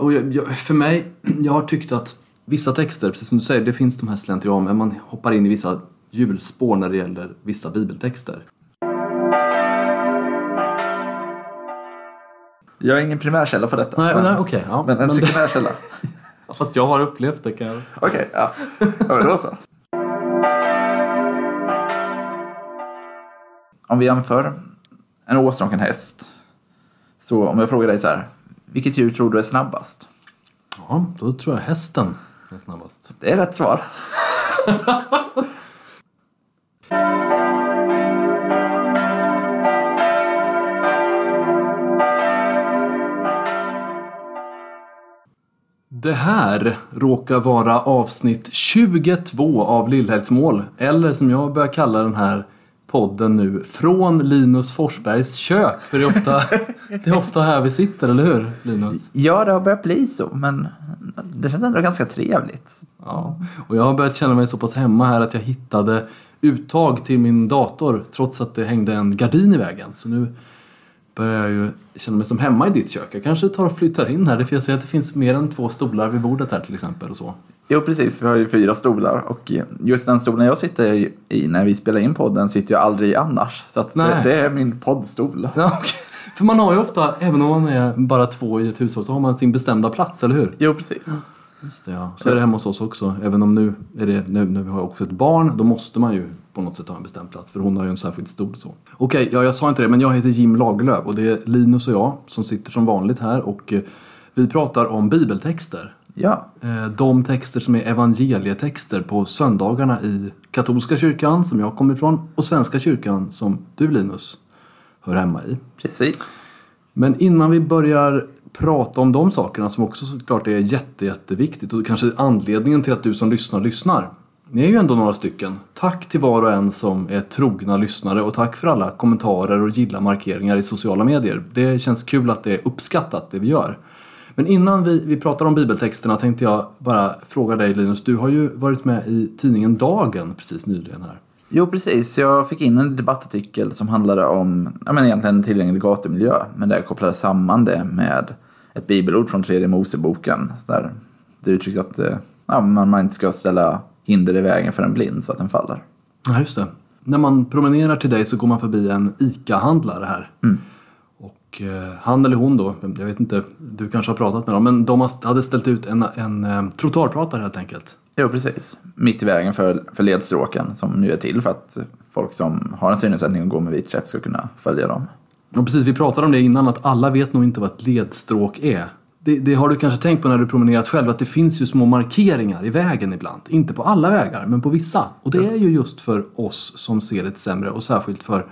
och jag, jag, för mig, jag har tyckt att vissa texter, precis som du säger, det finns de här slentrian, men man hoppar in i vissa hjulspår när det gäller vissa bibeltexter. Jag är ingen primärkälla på detta. Nej, men, nej okej. ja. men en sekundärkälla. Fast jag har upplevt det kan jag... Okej, ja. ja men då så. Om vi jämför en åsna och en häst. Så om jag frågar dig så här. Vilket djur tror du är snabbast? Ja, då tror jag hästen är snabbast. Det är rätt svar. Det här råkar vara avsnitt 22 av Lillhällsmål. Eller som jag börjar kalla den här podden nu, Från Linus Forsbergs kök. För det är ofta, det är ofta här vi sitter, eller hur Linus? Ja, det har börjat bli så, men det känns ändå ganska trevligt. Ja. Och jag har börjat känna mig så pass hemma här att jag hittade uttag till min dator trots att det hängde en gardin i vägen. Så nu börjar jag ju känna mig som hemma i ditt kök. Jag kanske tar och flyttar in här, för jag ser att det finns mer än två stolar vid bordet här till exempel och så. Jo, precis. Vi har ju fyra stolar och just den stolen jag sitter i- när vi spelar in podden sitter jag aldrig i annars. Så att det, det är min poddstol. Ja, okej. För man har ju ofta, även om man är bara två i ett hushåll, så har man sin bestämda plats, eller hur? Jo, precis. Just det, ja. Så är det hemma hos oss också. Även om nu, är det, nu vi har också ett barn, då måste man ju på något sätt ha en bestämd plats, för hon har ju en särskild stol. Så. Okej, ja, jag sa inte det, men jag heter Jim Lagerlöf och det är Linus och jag som sitter som vanligt här och eh, vi pratar om bibeltexter. Ja, Eh, De texter som är evangelietexter på söndagarna i katolska kyrkan, som jag kommer ifrån, och svenska kyrkan, som du Linus hör hemma i. precis. Men innan vi börjar prata om de sakerna som också såklart är jätte, jätteviktigt och kanske anledningen till att du som lyssnar lyssnar. Ni är ju ändå några stycken. Tack till var och en som är trogna lyssnare och tack för alla kommentarer och gilla markeringar i sociala medier. Det känns kul att det är uppskattat det vi gör. Men innan vi, vi pratar om bibeltexterna tänkte jag bara fråga dig Linus. Du har ju varit med i tidningen Dagen precis nyligen här. Jo, precis. Jag fick in en debattartikel som handlade om ja, men egentligen en tillgänglig gatumiljö. Men där jag kopplade samman det med ett bibelord från tredje Moseboken. Där det uttrycks att eh, ja, man, man inte ska ställa hinder i vägen för en blind så att den faller. Ja, just det. När man promenerar till dig så går man förbi en ICA-handlare här. Och eh, han eller hon då, jag vet inte, du kanske har pratat med dem, men de hade ställt ut en, en eh, trottoarpratare helt enkelt. Jo, precis. Mitt i vägen för, för ledstråken som nu är till för att folk som har en synnedsättning och går med vit käpp ska kunna följa dem. Och precis, vi pratade om det innan, att alla vet nog inte vad ett ledstråk är. Det, det har du kanske tänkt på när du promenerat själv, att det finns ju små markeringar i vägen ibland. Inte på alla vägar, men på vissa. Och det är ju just för oss som ser lite sämre och särskilt för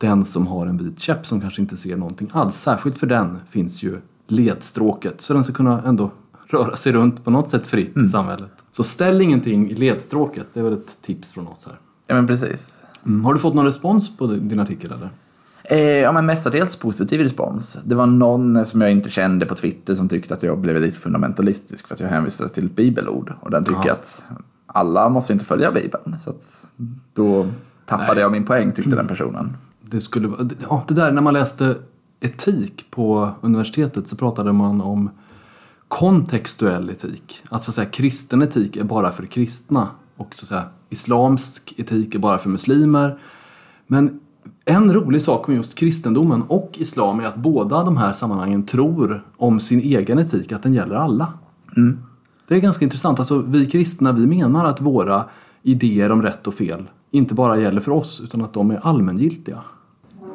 den som har en vit käpp som kanske inte ser någonting alls. Särskilt för den finns ju ledstråket, så den ska kunna ändå röra sig runt på något sätt fritt i samhället. Så ställ ingenting i ledstråket, det är väl ett tips från oss här. Ja, men precis. Mm. Har du fått någon respons på din artikel eller? Eh, ja, men mestadels positiv respons. Det var någon som jag inte kände på Twitter som tyckte att jag blev lite fundamentalistisk för att jag hänvisade till bibelord. Och den tycker Ja. att alla måste inte följa bibeln. Så då tappade Nej. jag min poäng, tyckte den personen. Det skulle ja, det där när man läste etik på universitetet så pratade man om kontextuell etik. Att så att säga kristen etik är bara för kristna och så att säga islamsk etik är bara för muslimer. Men en rolig sak med just kristendomen och islam är att båda de här sammanhangen tror om sin egen etik, att den gäller alla. Det är ganska intressant. Alltså, vi kristna vi menar att våra idéer om rätt och fel inte bara gäller för oss utan att de är allmängiltiga.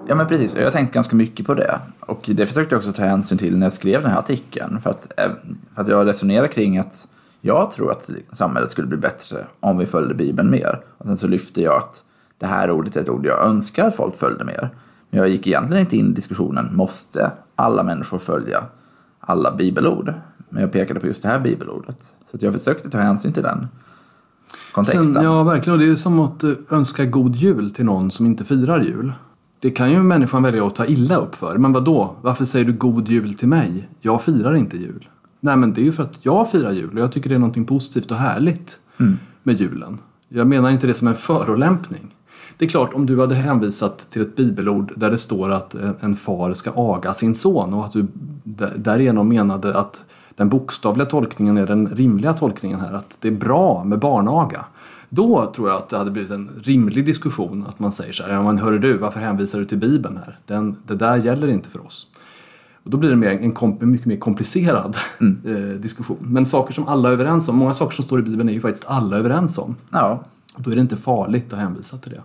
Ja men precis, jag har tänkt ganska mycket på det. Och det försökte jag också ta hänsyn till när jag skrev den här artikeln. För att, eh, för att jag resonerar kring att jag tror att samhället skulle bli bättre om vi följde Bibeln mer. Och sen så lyfte jag att det här ordet är ett ord jag önskar att folk följde mer. Men jag gick egentligen inte in i diskussionen, måste alla människor följa alla bibelord? Men jag pekade på just det här bibelordet. Så att jag försökte ta hänsyn till den kontexten. Sen, ja, verkligen. Och det är som att eh, önska god jul till någon som inte firar jul. Det kan ju människan välja att ta illa upp för. Men vad då? Varför säger du god jul till mig? Jag firar inte jul. Nej, men det är ju för att jag firar jul och jag tycker det är någonting positivt och härligt med julen. Jag menar inte det som en förolämpning. Det är klart, om du hade hänvisat till ett bibelord där det står att en far ska aga sin son och att du därigenom menade att den bokstavliga tolkningen är den rimliga tolkningen här, att det är bra med barnaga. Då tror jag att det hade blivit en rimlig diskussion att man säger så här, ja men hörru du, varför hänvisar du till Bibeln här? Den, det där gäller inte för oss. Och då blir det mer en kom, mycket mer komplicerad eh, diskussion. Men saker som alla är överens om, många saker som står i Bibeln är ju faktiskt alla överens om. Ja. Och då är det inte farligt att hänvisa till det.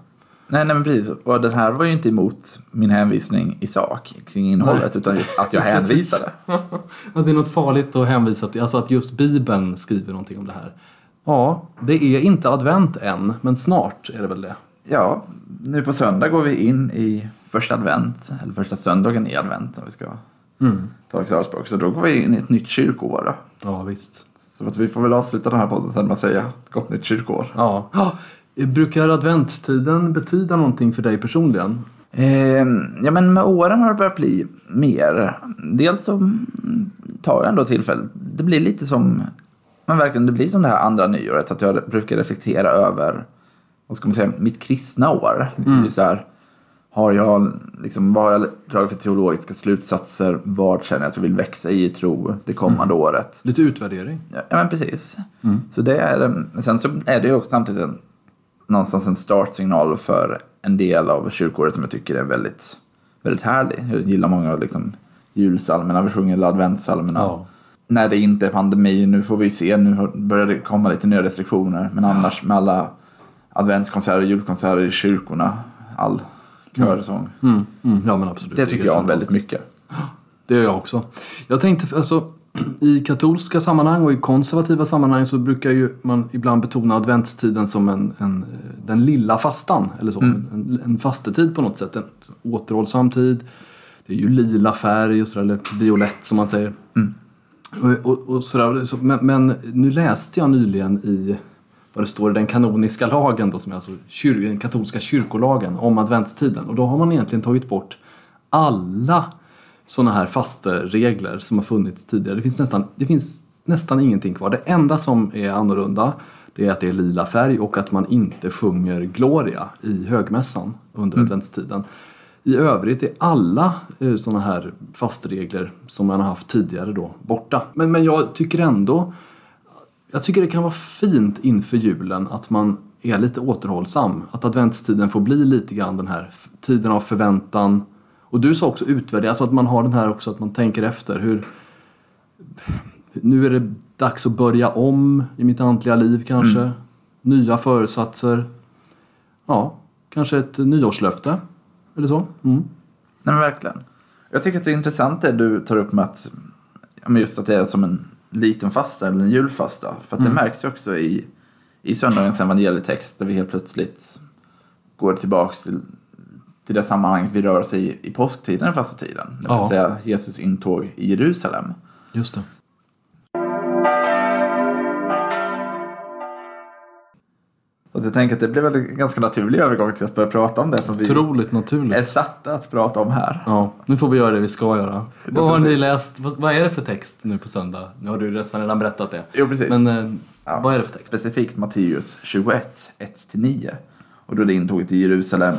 Nej, nej men precis. Och den här var ju inte emot min hänvisning i sak kring innehållet, utan just att jag hänvisade. Det är något farligt att hänvisa till, alltså att just Bibeln skriver någonting om det här. Ja, det är inte advent än, men snart är det väl det. Ja, nu på söndag går vi in i första advent, eller första söndagen i advent om vi ska tala klarspråk. Så då går vi in i ett nytt kyrkoår. Då. Ja, visst. Så att vi får väl avsluta den här podden sen med att säga gott nytt kyrkoår. Ja. ja. Brukar adventstiden betyda någonting för dig personligen? Eh, ja, men med åren har det börjat bli mer. Dels så mm, tar jag ändå tillfället. Det blir lite som, men verkligen, det blir som det här andra nyåret. Att jag brukar reflektera över, vad ska man säga, mitt kristna år. Det ju så här, har jag, liksom, vad har jag dragit för teologiska slutsatser? Vad känner jag att jag vill växa i tro det kommande året? Lite utvärdering? Ja, men precis. Så det är, eh, sen så är det ju också samtidigt en, någonstans en startsignal för en del av kyrkåret som jag tycker är väldigt, väldigt härlig. Jag gillar många av liksom julsalmerna, vi sjunger adventssalmerna. Ja. När det inte är pandemi, nu får vi se, nu börjar det komma lite nya restriktioner. Men annars med alla adventskonserter, julkonserter i kyrkorna, all körsång. Mm, mm, ja, men absolut. Det är tycker jag om väldigt mycket. Det gör jag också. Jag tänkte, alltså, i katolska sammanhang och i konservativa sammanhang så brukar ju man ibland betona adventstiden som en, en, den lilla fastan. Eller så. En, en fastetid på något sätt. En återhållsam tid. Det är ju lila färg och sådär, eller violett som man säger. Och, och, och sådär. Så, men, men nu läste jag nyligen i vad det står i den kanoniska lagen, då, som är alltså kyr, den katolska kyrkolagen, om adventstiden. Och då har man egentligen tagit bort alla sådana här fasteregler som har funnits tidigare. Det finns, nästan, det finns nästan ingenting kvar. Det enda som är annorlunda det är att det är lila färg och att man inte sjunger Gloria i högmässan under adventstiden. I övrigt är alla eh, sådana här fastregler som man har haft tidigare då borta. Men, men jag tycker ändå jag tycker det kan vara fint inför julen att man är lite återhållsam. Att adventstiden får bli lite grann den här tiden av förväntan. Och du sa också utvärdera, alltså att man har den här också att man tänker efter. Hur, nu är det dags att börja om i mitt andliga liv kanske. Nya föresatser. Ja, kanske ett nyårslöfte. Eller så. Mm. Nej men verkligen. Jag tycker att det är intressant det du tar upp med att, just att det är som en liten fasta eller en julfasta. För att det märks ju också i, i söndagens evangelietext där vi helt plötsligt går tillbaks till, till det sammanhanget vi rör oss i i påsktiden, den fasta tiden. Det vill Ja. säga Jesus intåg i Jerusalem. Just det. Och jag tänker att det väl en ganska naturlig övergång till att börja prata om det som vi Otroligt naturligt. är satta att prata om här. Ja, nu får vi göra det vi ska göra. Vad har ni läst? Vad, vad är det för text nu på söndag? Nu har du nästan redan berättat det. Jo, precis. Men eh, Ja. vad är det för text? specifikt Matteus 21, 1-9. Och då är det intåget i Jerusalem.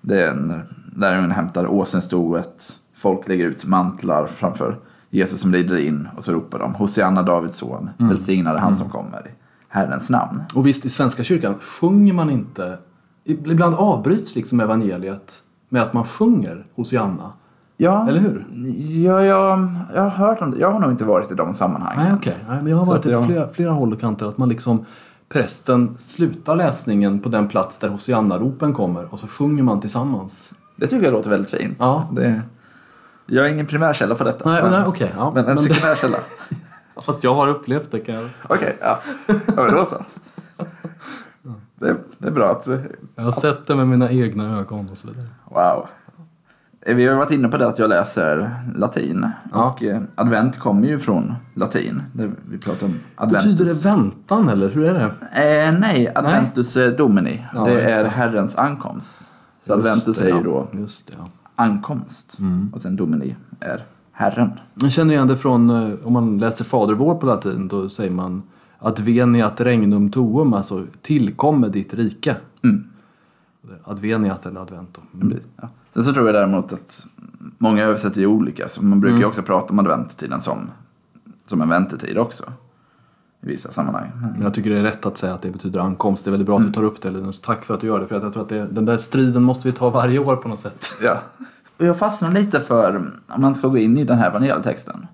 Det är en, man hämtar åsenstoet. Folk lägger ut mantlar framför Jesus som rider in och så ropar de Hosianna Davids son, välsignade han som kommer Herrens namn. Och visst, i Svenska kyrkan sjunger man inte... Ibland avbryts liksom evangeliet med att man sjunger Hosianna. Ja, Eller hur? Ja, jag, jag har hört om det. Jag har nog inte varit i de sammanhangen. Nej, okej. Nej, men jag har Så varit i jag- flera, flera håll och kanter att man liksom... Prästen slutar läsningen på den plats där Hosianna-ropen kommer och så sjunger man tillsammans. Det tycker jag låter väldigt fint. Ja. Det, jag är ingen primärkälla på detta. Nej, men, nej okej. ja. men en Men- sekundärkälla. Fast jag har upplevt det kan jag... Okej, ja. ja. men då så. Det, det är bra att... Jag har sett det med mina egna ögon och så vidare. Wow. Vi har varit inne på det att jag läser latin. Ja. Och eh, advent kommer ju från latin. Det, vi pratar om adventus. Betyder det väntan eller hur är det? Eh, nej, adventus är domini. Ja, det är det. Herrens ankomst. Så Just adventus det, är ju då Just det, ja. ankomst. Och sen domini är Herren. Jag känner igen det från, eh, om man läser Fader vår på latin, då säger man Adveniat regnum tuum, alltså tillkommer ditt rike. Mm. Adveniat eller advento. Mm. Ja. Sen så tror jag däremot att många översätter ju olika, så man brukar ju också prata om adventtiden som, som en väntetid också. I vissa sammanhang. Men, Men jag tycker det är rätt att säga att det betyder ankomst. Det är väldigt bra att du tar upp det Linus. Tack för att du gör det. För att jag tror att det, den där striden måste vi ta varje år på något sätt. ja. Och jag fastnar lite för, om man ska gå in i den här evangeltexten,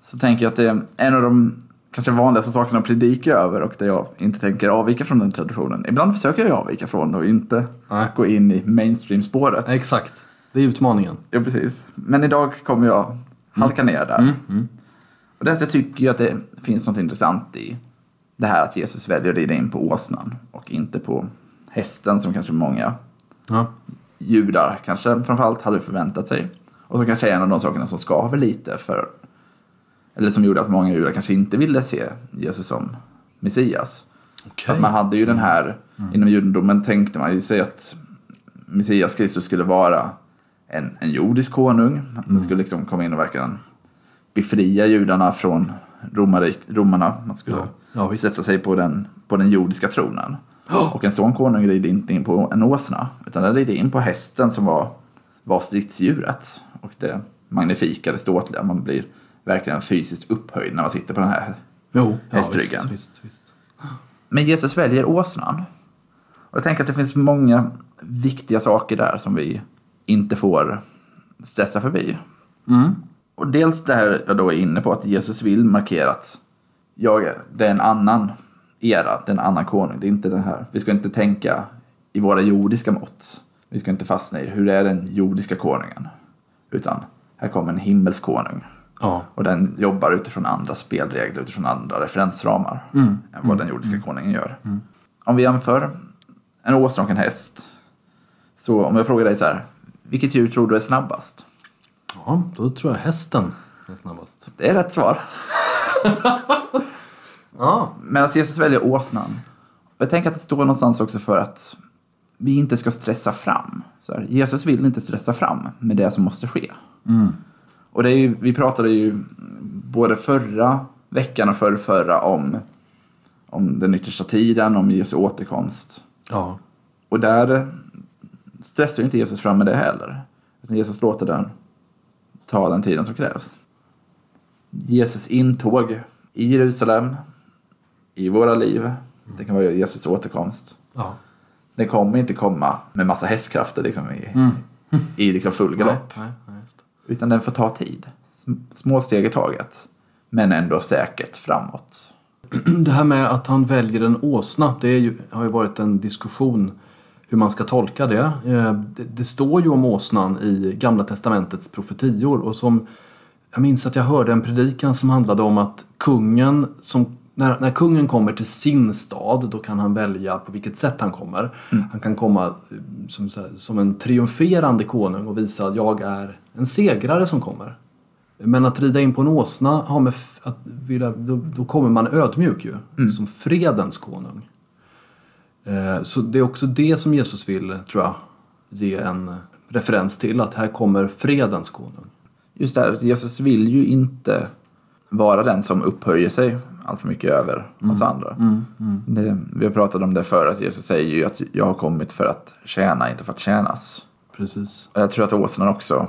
så tänker jag att det är en av de kanske vanligaste sakerna att predika över och där jag inte tänker avvika från den traditionen. Ibland försöker jag avvika från och inte Nej. gå in i mainstream-spåret. Exakt. Det är utmaningen. Ja, precis. Men idag kommer jag halka ner där. Och det är att jag tycker att det finns något intressant i det här att Jesus väljer att rida in på åsnan och inte på hästen som kanske många Ja. Judar kanske framförallt hade förväntat sig. Och så kanske är en av de sakerna som skaver lite för eller som gjorde att många judar kanske inte ville se Jesus som Messias. Okej. Att man hade ju den här, inom judendomen tänkte man ju sig att Messias Kristus skulle vara en, en jordisk konung. Han skulle liksom komma in och verkligen befria judarna från romarik, romarna. Man skulle Ja. Ja, sätta sig på den, på den jordiska tronen. Och en sån konung rider inte in på en åsna, utan den rider in på hästen som var, var stridsdjuret. Och det magnifika, det ståtliga. Man blir verkligen fysiskt upphöjd när man sitter på den här Jo, ja, Hästryggen. visst, visst, visst. men Jesus väljer åsnan. Och jag tänker att det finns många viktiga saker där som vi inte får stressa förbi. Mm. Och dels det här jag då är inne på att Jesus vill markera att jag är, det är en annan era, det är en annan konung. Det är inte den här, vi ska inte tänka i våra jordiska mått. Vi ska inte fastna i hur är den jordiska konungen. Utan här kommer en himmelsk konung. Ja. Och den jobbar utifrån andra spelregler, utifrån andra referensramar än vad den jordiska konungen gör. Om vi jämför en åsna och en häst. Så om jag frågar dig så här, vilket djur tror du är snabbast? ja, då tror jag hästen är snabbast. Det är rätt svar. Ja. Medan Jesus väljer åsnan. Jag tänker att det står någonstans också för att vi inte ska stressa fram. Så här, Jesus vill inte stressa fram med det som måste ske. Och det är ju, vi pratade ju både förra veckan och förra, förra om, om den yttersta tiden, om Jesu återkomst. Ja. Och där stressar ju inte Jesus fram med det heller. Utan Jesus låter den ta den tiden som krävs. Jesus intåg i Jerusalem, i våra liv. Det kan vara Jesus återkomst. Ja. Det kommer inte komma med massa hästkrafter liksom i, i liksom full galopp. Nej, nej. Utan den får ta tid. Sm- Små steg i taget. Men ändå säkert framåt. Det här med att han väljer en åsna, det ju, har ju varit en diskussion hur man ska tolka det. Eh, det. Det står ju om åsnan i Gamla Testamentets profetior och som jag minns att jag hörde en predikan som handlade om att kungen som när, när kungen kommer till sin stad då kan han välja på vilket sätt han kommer. Han kan komma eh, som, som en triumferande konung och visa att jag är en segrare som kommer. Men att rida in på en åsna har med att då, då kommer man ödmjuk ju. Som fredens konung. Eh, så det är också det som Jesus vill, tror jag, ge en referens till. Att här kommer fredens konung. Just det Jesus vill ju inte vara den som upphöjer sig allt för mycket över oss andra. Det, vi har pratat om det förr, att Jesus säger ju att jag har kommit för att tjäna, inte för att tjänas. Precis. Och jag tror att åsnan också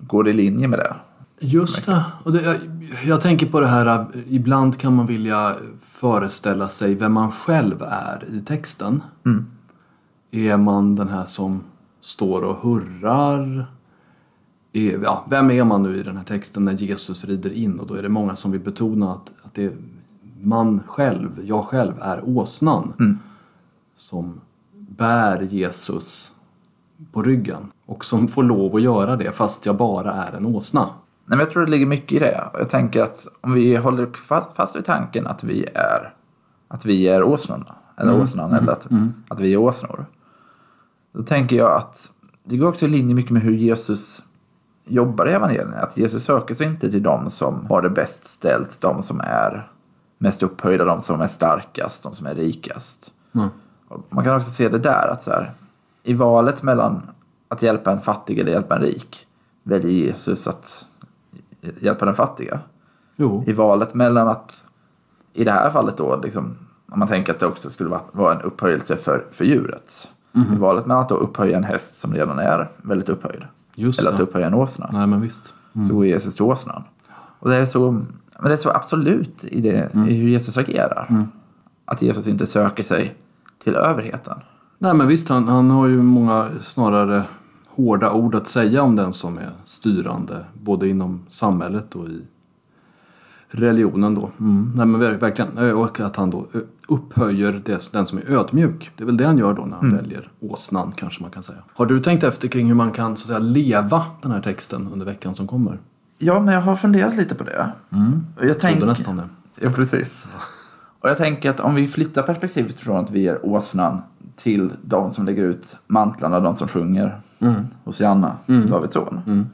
går i linje med det. Just det. Och det jag, jag tänker på det här, eh, ibland kan man vilja föreställa sig vem man själv är i texten. Är man den här som står och hurrar? Ja, vem är man nu i den här texten när Jesus rider in? Och då är det många som vill betona att, att det är man själv, jag själv, är åsnan som bär Jesus på ryggen och som får lov att göra det fast jag bara är en åsna. Nej, men jag tror det ligger mycket i det. Jag tänker att om vi håller fast, fast vid tanken att vi är, att vi är åsnorna, eller åsnan, eller att, att vi är åsnor. Då tänker jag att det går också i linje mycket med hur Jesus jobbar i evangelierna. Att Jesus söker sig inte till de som har det bäst ställt, de som är mest upphöjda, de som är starkast, de som är rikast. Mm. Man kan också se det där att så här, i valet mellan att hjälpa en fattig eller hjälpa en rik väljer Jesus att hjälpa den fattiga. Jo. I valet mellan att, i det här fallet då, liksom, om man tänker att det också skulle vara- vara en upphöjelse för, för djuret. I valet mellan att då upphöja en häst som redan är väldigt upphöjd. Just eller att det. upphöja en åsna. Nej, men visst. Så går Jesus till åsnan. Och det är så, men det är så absolut i, det, i hur Jesus agerar. Att Jesus inte söker sig till överheten. Nej, men visst. Han, han har ju många snarare hårda ord att säga om den som är styrande. Både inom samhället och i religionen då. Mm. Nej, men ver- verkligen. Och att han då upphöjer det, den som är ödmjuk. Det är väl det han gör då när han väljer åsnan kanske man kan säga. Har du tänkt efter kring hur man kan så att säga, leva den här texten under veckan som kommer? Ja, men jag har funderat lite på det. Och jag Trodde tänker, nästan det. Ja, precis. Och jag tänker att om vi flyttar perspektivet från att vi är åsnan till de som lägger ut mantlarna, de som sjunger Hosianna, Davids son.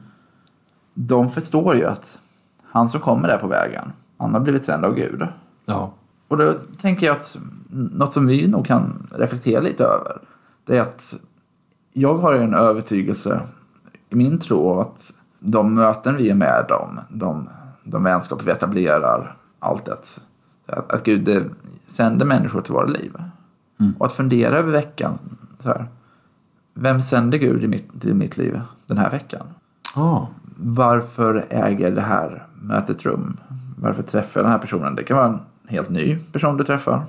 De förstår ju att han som kommer där på vägen, han har blivit sänd av Gud. Ja. Och då tänker jag att något som vi nog kan reflektera lite över, det är att jag har en övertygelse i min tro att de möten vi är med om, de, de vänskaper vi etablerar, allt det, att, att Gud sänder människor till våra liv. Och att fundera över veckan, så här, vem sänder Gud i mitt, till mitt liv den här veckan? Ah. varför äger det här mötet rum? Varför träffar jag den här personen? Det kan vara en helt ny person du träffar.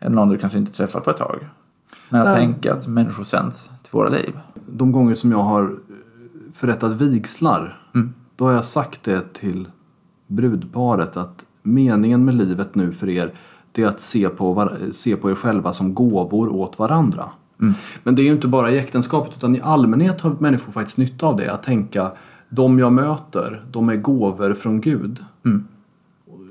Eller någon du kanske inte träffat på ett tag. Men att Nej. tänka att människor sänds till våra liv. de gånger som jag har förrättat vigslar, då har jag sagt det till brudparet att meningen med livet nu för er, det är att se på, var- se på er själva som gåvor åt varandra. Men det är ju inte bara i äktenskapet utan i allmänhet har människor faktiskt nytta av det. Att tänka, de jag möter, de är gåvor från Gud. Och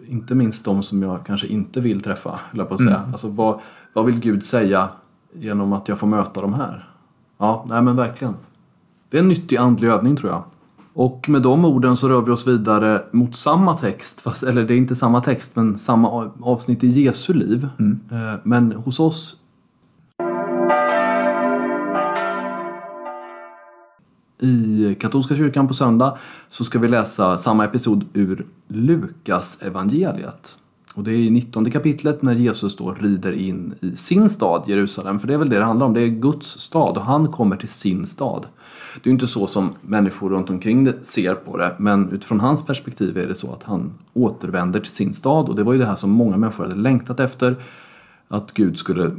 Inte minst de som jag kanske inte vill träffa, jag på att säga. Alltså vad, vad vill Gud säga genom att jag får möta de här? Ja, nej men verkligen. Det är en nyttig andlig övning tror jag. Och med de orden så rör vi oss vidare mot samma text, fast, eller det är inte samma text men samma av- avsnitt i Jesu liv. Eh, Men hos oss i katolska kyrkan på söndag så ska vi läsa samma episod ur Lukas evangeliet. Och det är i 19 kapitlet när Jesus då rider in i sin stad Jerusalem. För det är väl det det handlar om, det är Guds stad och han kommer till sin stad. Det är ju inte så som människor runt omkring det ser på det, men utifrån hans perspektiv är det så att han återvänder till sin stad och det var ju det här som många människor hade längtat efter. Att Gud skulle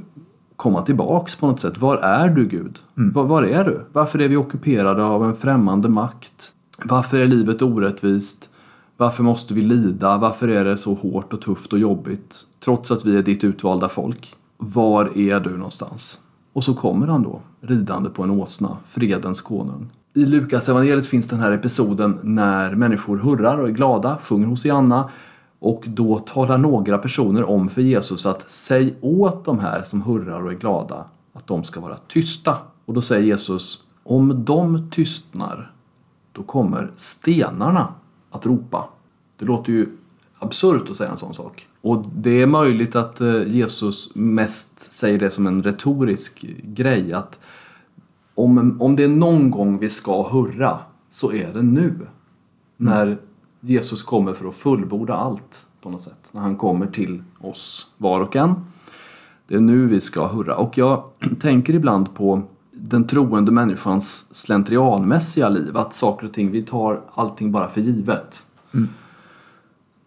komma tillbaks på något sätt. Var är du Gud? Var, var är du? Varför är vi ockuperade av en främmande makt? Varför är livet orättvist? Varför måste vi lida? Varför är det så hårt och tufft och jobbigt? Trots att vi är ditt utvalda folk. Var är du någonstans? Och så kommer han då, ridande på en åsna, fredens konung. I Lukas evangeliet finns den här episoden när människor hurrar och är glada, sjunger Hosianna och då talar några personer om för Jesus att säg åt de här som hurrar och är glada att de ska vara tysta. Och då säger Jesus, om de tystnar, då kommer stenarna att ropa. Det låter ju absurt att säga en sån sak. Och det är möjligt att eh, Jesus mest säger det som en retorisk grej att om, om det är någon gång vi ska hurra så är det nu. När Jesus kommer för att fullborda allt på något sätt. När han kommer till oss var och en. Det är nu vi ska hurra. Och jag tänker ibland på den troende människans slentrianmässiga liv. Att saker och ting, vi tar allting bara för givet.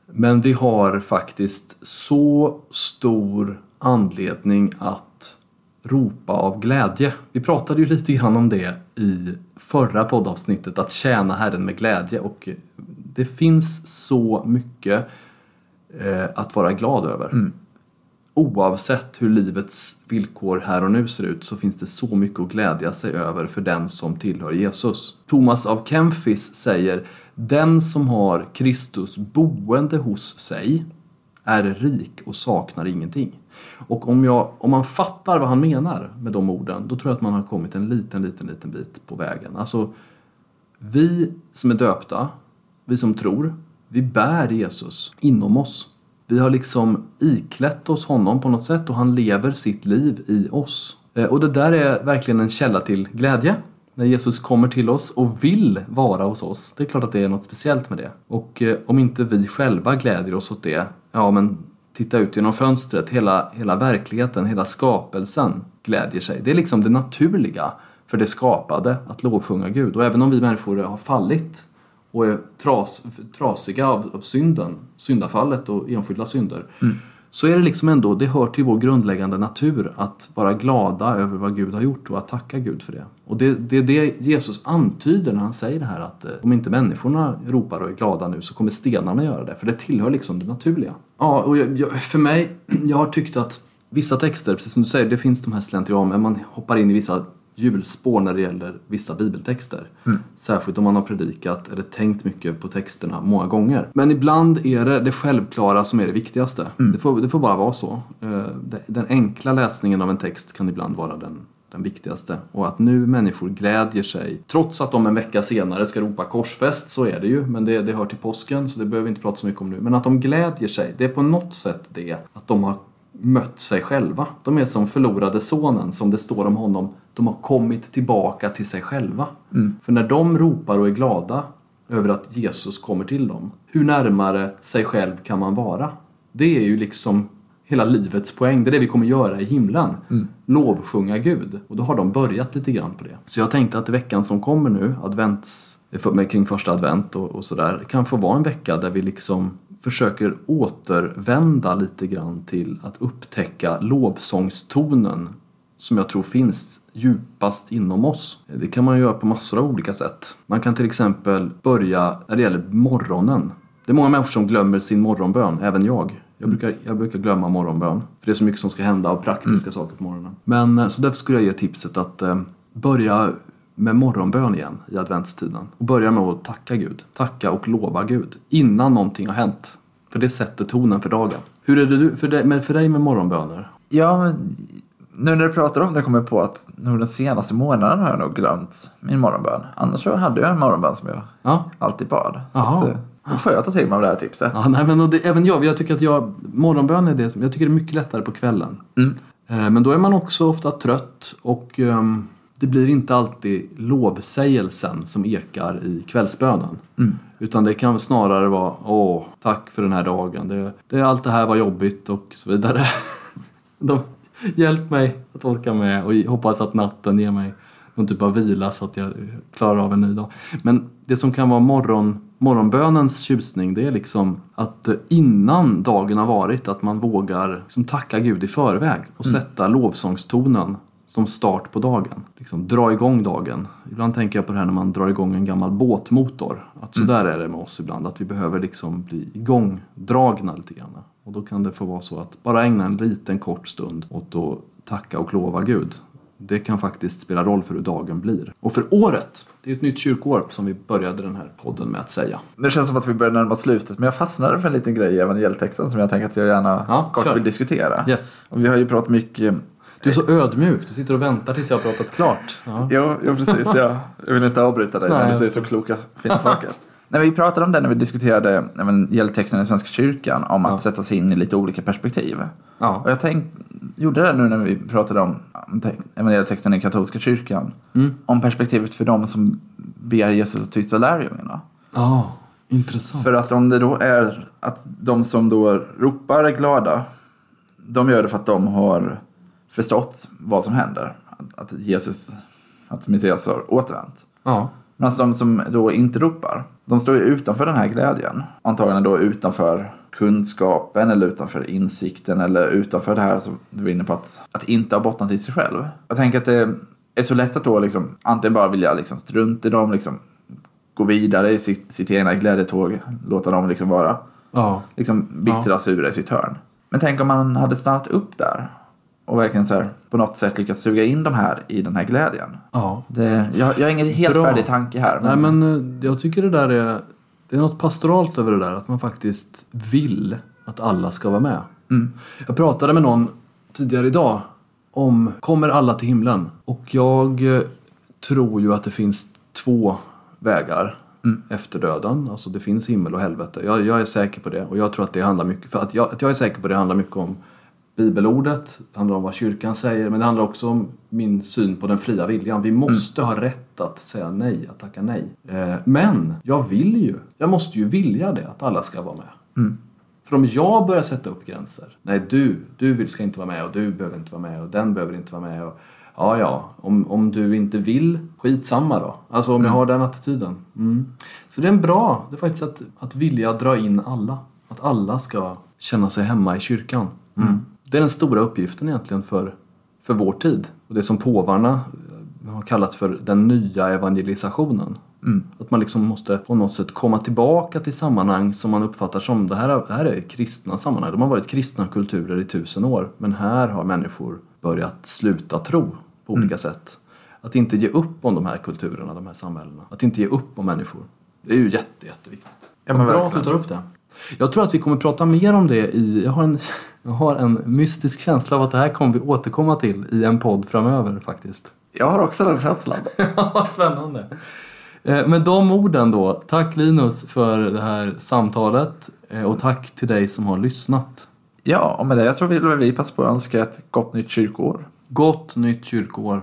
Men vi har faktiskt så stor anledning att ropa av glädje. Vi pratade ju lite grann om det i förra poddavsnittet, att tjäna Herren med glädje. Och det finns så mycket eh, att vara glad över. Oavsett hur livets villkor här och nu ser ut så finns det så mycket att glädja sig över för den som tillhör Jesus. Thomas av Kempis säger Den som har Kristus boende hos sig är rik och saknar ingenting. Och om, jag, om man fattar vad han menar med de orden då tror jag att man har kommit en liten, liten, liten bit på vägen. Alltså, vi som är döpta, vi som tror, vi bär Jesus inom oss. Vi har liksom iklätt oss honom på något sätt och han lever sitt liv i oss. Eh, och det där är verkligen en källa till glädje. När Jesus kommer till oss och vill vara hos oss. Det är klart att det är något speciellt med det. Och eh, om inte vi själva glädjer oss åt det, ja men titta ut genom fönstret, hela, hela verkligheten, hela skapelsen glädjer sig. Det är liksom det naturliga för det skapade att lovsjunga Gud. Och även om vi människor har fallit och är tras, trasiga av, av synden, syndafallet och enskilda synder, så är det liksom ändå, det hör till vår grundläggande natur att vara glada över vad Gud har gjort och att tacka Gud för det. Och det, det är det Jesus antyder när han säger det här att eh, om inte människorna ropar och är glada nu så kommer stenarna göra det, för det tillhör liksom det naturliga. Ja, och jag, jag, för mig, jag har tyckt att vissa texter, precis som du säger, det finns de här slentrian, men man hoppar in i vissa hjulspår när det gäller vissa bibeltexter. Särskilt om man har predikat eller tänkt mycket på texterna många gånger. Men ibland är det det självklara som är det viktigaste. Det, får, det får bara vara så. Eh, Den enkla läsningen av en text kan ibland vara den, den viktigaste. Och att nu människor glädjer sig. Trots att de en vecka senare ska ropa korsfäst, så är det ju. Men det, det hör till påsken, så det behöver vi inte prata så mycket om nu. Men att de glädjer sig, det är på något sätt det att de har mött sig själva. De är som förlorade sonen, som det står om honom. De har kommit tillbaka till sig själva. För när de ropar och är glada över att Jesus kommer till dem, hur närmare sig själv kan man vara? Det är ju liksom hela livets poäng. Det är det vi kommer göra i himlen. Lovsjunga Gud. Och då har de börjat lite grann på det. Så jag tänkte att veckan som kommer nu, advents, kring första advent och, och sådär, kan få vara en vecka där vi liksom försöker återvända lite grann till att upptäcka lovsångstonen som jag tror finns djupast inom oss. Det kan man göra på massor av olika sätt. Man kan till exempel börja när det gäller morgonen. Det är många människor som glömmer sin morgonbön, även jag. Jag brukar, jag brukar glömma morgonbön. För det är så mycket som ska hända av praktiska saker på morgonen. Men eh, så därför skulle jag ge tipset att eh, börja med morgonbön igen i adventstiden. Och börja med att tacka Gud. Tacka och lova Gud. Innan någonting har hänt. För det sätter tonen för dagen. Hur är det du, för, dig, men för dig med morgonböner? Ja, nu när du pratar om det kommer jag på att nog den senaste månaden har jag nog glömt min morgonbön. Annars så hade jag en morgonbön som jag Ja, alltid bad. Eh, då får jag ta till mig av det här tipset. Ja, nej, men det, även jag, jag tycker att jag, morgonbön är det som, jag tycker det är mycket lättare på kvällen. Mm. Eh, men då är man också ofta trött och ehm, det blir inte alltid lovsägelsen som ekar i kvällsbönen. Utan det kan snarare vara åh, tack för den här dagen. Det, det, allt det här var jobbigt och så vidare. De, hjälp mig att orka med och hoppas att natten ger mig någon typ av vila så att jag klarar av en ny dag. Men det som kan vara morgon, morgonbönens tjusning det är liksom att innan dagen har varit att man vågar liksom tacka Gud i förväg och sätta lovsångstonen som start på dagen. Liksom dra igång dagen. Ibland tänker jag på det här när man drar igång en gammal båtmotor. Att så där är det med oss ibland. Att vi behöver liksom bli igångdragna lite grann. Och då kan det få vara så att bara ägna en liten kort stund åt att tacka och lova Gud. Det kan faktiskt spela roll för hur dagen blir. Och för året, det är ett nytt kyrkoår som vi började den här podden med att säga. Det känns som att vi börjar närma oss slutet, men jag fastnade för en liten grej i evangelietexten som jag tänker att jag gärna Ja, kort kör. vill diskutera. Yes. Och vi har ju pratat mycket Du är så ödmjuk, du sitter och väntar tills jag har pratat klart. Ja. Jo, jo precis. Jag, jag vill inte avbryta dig Nej, när du säger så kloka, fina saker. När vi pratade om det när vi diskuterade evangelietexten i Svenska kyrkan om att sätta sig in i lite olika perspektiv. Ja. Och jag tänk, gjorde det nu när vi pratade om te- evangelietexten i katolska kyrkan. Mm. Om perspektivet för de som ber Jesus att tysta lärjungarna. Ja, intressant. För att om det då är att de som då ropar är glada, de gör det för att de har förstått vad som händer. Att- Jesus, att Messias har återvänt. Ja. Medan de som då inte ropar, de står ju utanför den här glädjen. Antagligen då utanför kunskapen eller utanför insikten eller utanför det här som du var inne på att, att inte ha bottnat i sig själv. Jag tänker att det är så lätt att då liksom antingen bara vilja liksom strunta i dem, liksom gå vidare i sitt, sitt egna glädjetåg, låta dem liksom vara Ja. liksom bittra, sura i sitt hörn. Men tänk om man hade stannat upp där och verkligen så här, på något sätt lyckats suga in de här i den här glädjen. ja. Det, jag, jag har ingen helt Bra. färdig tanke här. Nej men eh, jag tycker det där är, det är något pastoralt över det där. Att man faktiskt vill att alla ska vara med. Mm. Jag pratade med någon tidigare idag om Kommer alla till himlen? Och jag eh, tror ju att det finns två vägar Mm. efter döden. Alltså det finns himmel och helvete. Jag, jag är säker på det. Och jag tror att det handlar mycket, för att jag, att jag är säker på det handlar mycket om bibelordet, det handlar om vad kyrkan säger, men det handlar också om min syn på den fria viljan. Vi måste ha rätt att säga nej, att tacka nej. Eh, men jag vill ju, jag måste ju vilja det, att alla ska vara med. För om jag börjar sätta upp gränser, nej du, du vill, ska inte vara med och du behöver inte vara med och den behöver inte vara med och ja, ja, om, om du inte vill, skitsamma då. Alltså om jag har den attityden. Mm. Så det är en bra, det är faktiskt att, att vilja dra in alla. Att alla ska känna sig hemma i kyrkan. Mm. Det är den stora uppgiften egentligen för, för vår tid. Och det som påvarna eh, har kallat för den nya evangelisationen. Att man liksom måste på något sätt komma tillbaka till sammanhang som man uppfattar som det här, det här är kristna sammanhang. De har varit kristna kulturer i tusen år. Men här har människor börjat sluta tro på olika sätt. Att inte ge upp om de här kulturerna, de här samhällena. Att inte ge upp om människor. Det är ju jätte, jätteviktigt. Ja, men bra att du tar upp det. Jag tror att vi kommer prata mer om det i... Jag har en, jag har en mystisk känsla av att det här kommer vi återkomma till i en podd framöver faktiskt. Jag har också den känslan. Ja, spännande. Eh, Med de orden då, tack Linus för det här samtalet eh, och tack till dig som har lyssnat. Ja, och med det så vill vi passa på att önska ett gott nytt kyrkoår. Gott nytt kyrkoår.